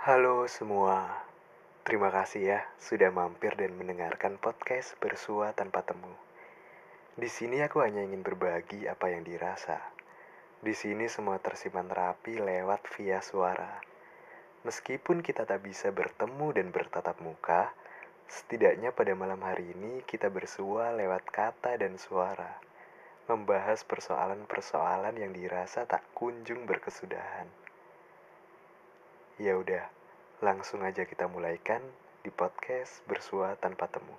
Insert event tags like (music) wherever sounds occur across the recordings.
Halo semua, terima kasih ya sudah mampir dan mendengarkan podcast Bersua Tanpa Temu. Di sini aku hanya ingin berbagi apa yang dirasa. Di sini semua tersimpan rapi lewat via suara. Meskipun kita tak bisa bertemu dan bertatap muka, setidaknya pada malam hari ini kita bersua lewat kata dan suara. Membahas persoalan-persoalan yang dirasa tak kunjung berkesudahan. Ya udah, langsung aja kita mulaikan di podcast Bersua Tanpa Temu.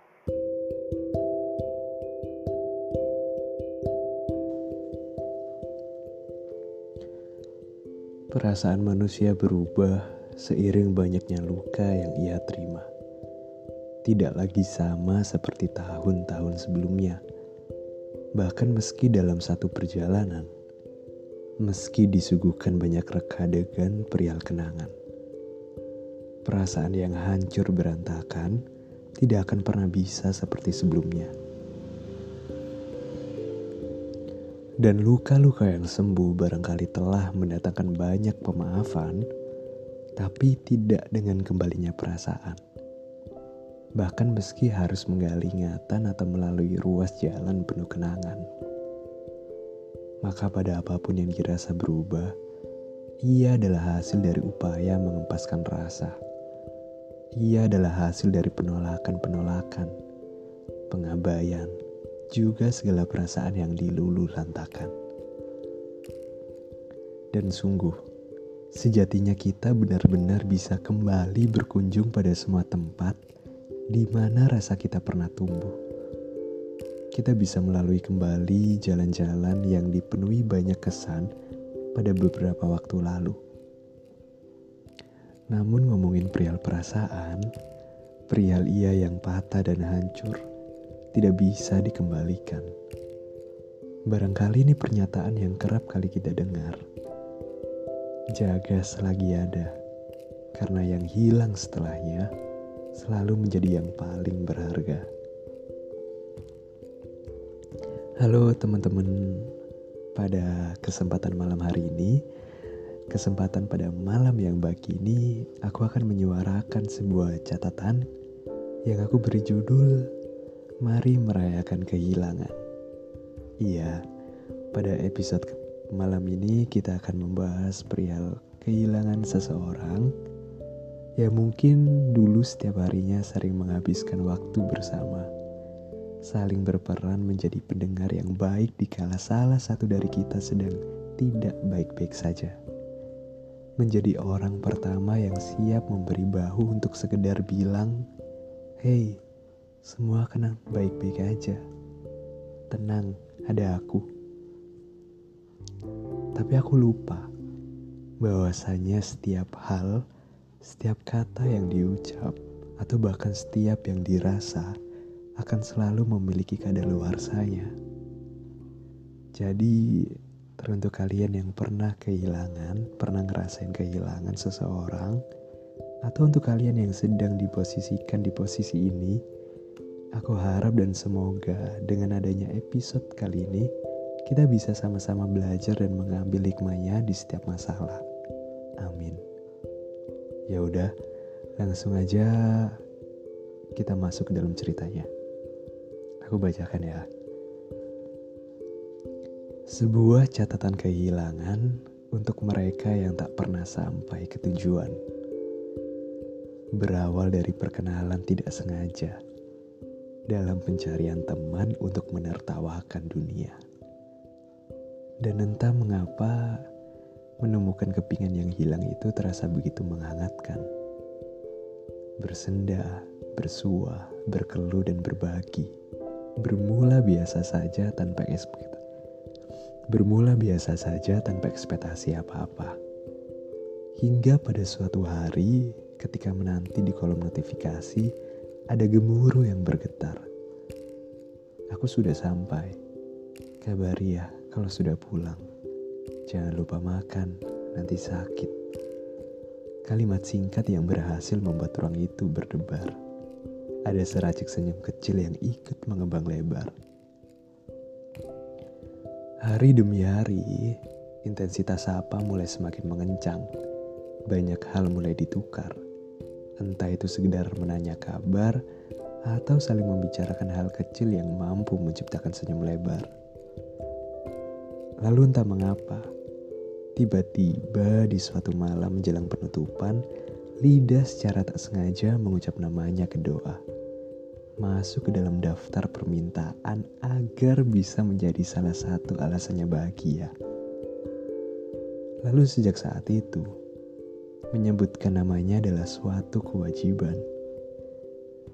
Perasaan manusia berubah seiring banyaknya luka yang ia terima. Tidak lagi sama seperti tahun-tahun sebelumnya. Bahkan meski dalam satu perjalanan, meski disuguhkan banyak reka adegan perihal kenangan. Perasaan yang hancur berantakan tidak akan pernah bisa seperti sebelumnya. Dan luka-luka yang sembuh barangkali telah mendatangkan banyak pemaafan, tapi tidak dengan kembalinya perasaan. Bahkan meski harus menggali ingatan atau melalui ruas jalan penuh kenangan. Maka pada apa pun yang dirasa berubah, ia adalah hasil dari upaya mengempaskan rasa. Ia adalah hasil dari penolakan-penolakan, pengabaian, juga segala perasaan yang diluluh lantakan. Dan sungguh, sejatinya kita benar-benar bisa kembali berkunjung pada semua tempat di mana rasa kita pernah tumbuh. Kita bisa melalui kembali jalan-jalan yang dipenuhi banyak kesan pada beberapa waktu lalu. Namun ngomongin perihal perasaan, perihal ia yang patah dan hancur, tidak bisa dikembalikan. Barangkali ini pernyataan yang kerap kali kita dengar. Jaga selagi ada, karena yang hilang setelahnya selalu menjadi yang paling berharga. Halo teman-teman, pada kesempatan malam hari ini, kesempatan pada malam yang baik ini, aku akan menyuarakan sebuah catatan yang aku beri judul Mari Merayakan Kehilangan. Iya, pada episode malam ini kita akan membahas perihal kehilangan seseorang yang mungkin dulu setiap harinya sering menghabiskan waktu bersama saling berperan menjadi pendengar yang baik dikala salah satu dari kita sedang tidak baik-baik saja. Menjadi orang pertama yang siap memberi bahu untuk sekedar bilang, Hei, semua kena baik-baik aja. Tenang, ada aku. Tapi aku lupa bahwasanya setiap hal, setiap kata yang diucap, atau bahkan setiap yang dirasa, akan selalu memiliki kadaluarsanya. Jadi, teruntuk kalian yang pernah kehilangan, pernah ngerasain kehilangan seseorang, atau untuk kalian yang sedang diposisikan di posisi ini, aku harap dan semoga dengan adanya episode kali ini, kita bisa sama-sama belajar dan mengambil hikmahnya di setiap masalah. Amin. Ya udah, langsung aja kita masuk ke dalam ceritanya. Aku bacakan ya. Sebuah catatan kehilangan untuk mereka yang tak pernah sampai ke tujuan. Berawal dari perkenalan tidak sengaja dalam pencarian teman untuk menertawakan dunia. Dan entah mengapa menemukan kepingan yang hilang itu terasa begitu menghangatkan. Bersenda, bersua, berkeluh dan berbagi bermula biasa saja tanpa ekspektasi. Bermula biasa saja tanpa ekspektasi apa-apa. Hingga pada suatu hari ketika menanti di kolom notifikasi ada gemuruh yang bergetar. Aku sudah sampai. Kabari ya kalau sudah pulang. Jangan lupa makan, nanti sakit. Kalimat singkat yang berhasil membuat ruang itu berdebar. Ada seracik senyum kecil yang ikut mengembang lebar. Hari demi hari, intensitas sapa mulai semakin mengencang. banyak hal mulai ditukar. Entah itu sekedar menanya kabar atau saling membicarakan hal kecil yang mampu menciptakan senyum lebar. Lalu entah mengapa, tiba-tiba di suatu malam menjelang penutupan, lidah secara tak sengaja mengucap namanya ke doa. Masuk ke dalam daftar permintaan agar bisa menjadi salah satu alasannya bahagia. Lalu sejak saat itu, menyebutkan namanya adalah suatu kewajiban.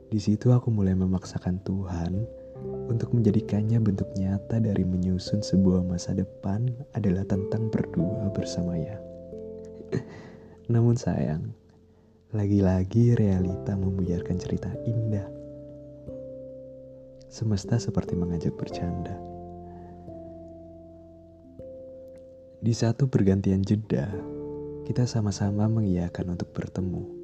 Di situ aku mulai memaksakan Tuhan untuk menjadikannya bentuk nyata dari menyusun sebuah masa depan adalah tentang berdua bersamanya. (laughs) Namun sayang, lagi-lagi realita membuyarkan cerita indah. Semesta seperti mengajak bercanda. Di satu pergantian jeda, kita sama-sama mengiyakan untuk bertemu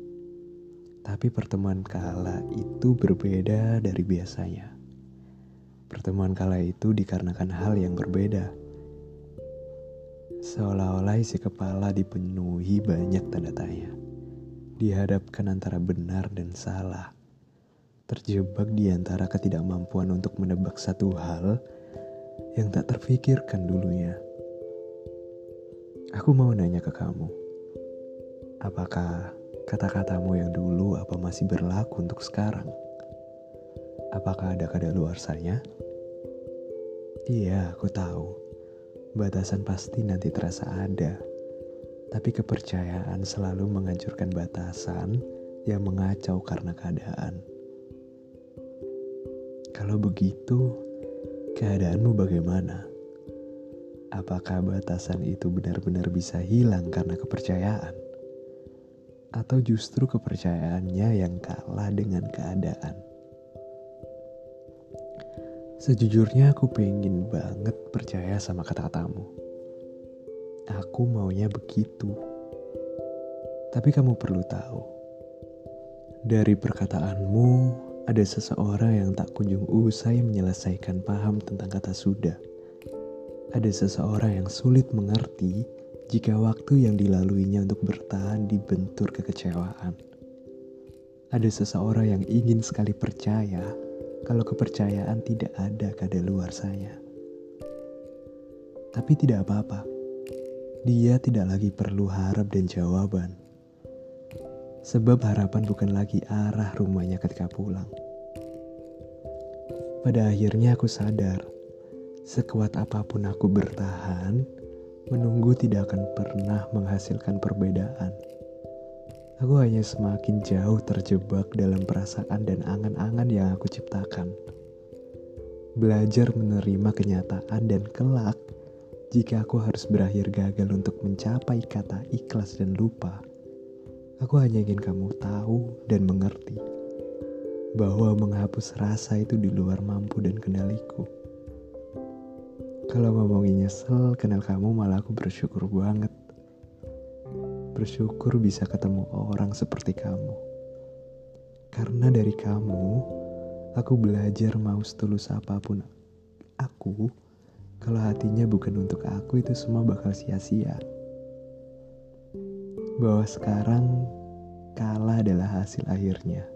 tapi pertemuan kala itu berbeda dari biasanya. Pertemuan kala itu dikarenakan hal yang berbeda. Seolah-olah isi kepala dipenuhi banyak tanda tanya. Dihadapkan antara benar dan salah. Terjebak di antara ketidakmampuan untuk menebak satu hal yang tak terfikirkan dulunya. Aku mau nanya ke kamu. Apakah Kata-katamu yang dulu apa masih berlaku untuk sekarang? Apakah ada kadaluarsanya? Iya, aku tahu. Batasan pasti nanti terasa ada. Tapi kepercayaan selalu menghancurkan batasan yang mengacau karena keadaan. Kalau begitu, keadaanmu bagaimana? Apakah batasan itu benar-benar bisa hilang karena kepercayaan? atau justru kepercayaannya yang kalah dengan keadaan. Sejujurnya aku pengen banget percaya sama kata-katamu. Aku maunya begitu. Tapi kamu perlu tahu. Dari perkataanmu, ada seseorang yang tak kunjung usai menyelesaikan paham tentang kata sudah. Ada seseorang yang sulit mengerti jika waktu yang dilaluinya untuk bertahan dibentur kekecewaan. Ada seseorang yang ingin sekali percaya kalau kepercayaan tidak ada kada luar saya. Tapi tidak apa-apa. Dia tidak lagi perlu harap dan jawaban. Sebab harapan bukan lagi arah rumahnya ketika pulang. Pada akhirnya aku sadar, sekuat apa pun aku bertahan, Menunggu tidak akan pernah menghasilkan perbedaan. Aku hanya semakin jauh terjebak dalam perasaan dan angan-angan yang aku ciptakan. Belajar menerima kenyataan dan kelak jika aku harus berakhir gagal untuk mencapai kata ikhlas dan lupa. Aku hanya ingin kamu tahu dan mengerti bahwa menghapus rasa itu di luar mampu dan kendaliku. Kalau ngomongin nyesel, kenal kamu malah aku bersyukur banget. Bersyukur bisa ketemu orang seperti kamu. Karena dari kamu, aku belajar mau setulus apa pun aku, kalau hatinya bukan untuk aku itu semua bakal sia-sia. Bahwa sekarang kalah adalah hasil akhirnya.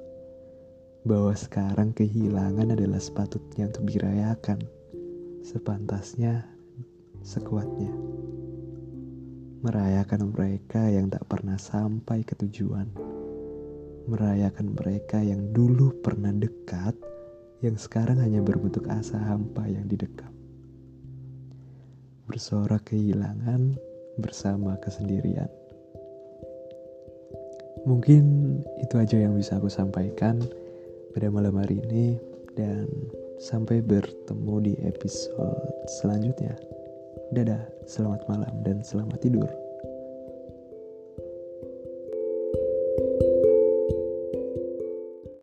Bahwa sekarang kehilangan adalah sepatutnya untuk dirayakan sepantasnya, sekuatnya. Merayakan mereka yang tak pernah sampai ke tujuan. Merayakan mereka yang dulu pernah dekat, yang sekarang hanya berbentuk asa hampa yang didekap. Bersorak kehilangan bersama kesendirian. Mungkin itu aja yang bisa aku sampaikan pada malam hari ini dan Sampai bertemu di episode selanjutnya. Dadah, selamat malam dan selamat tidur.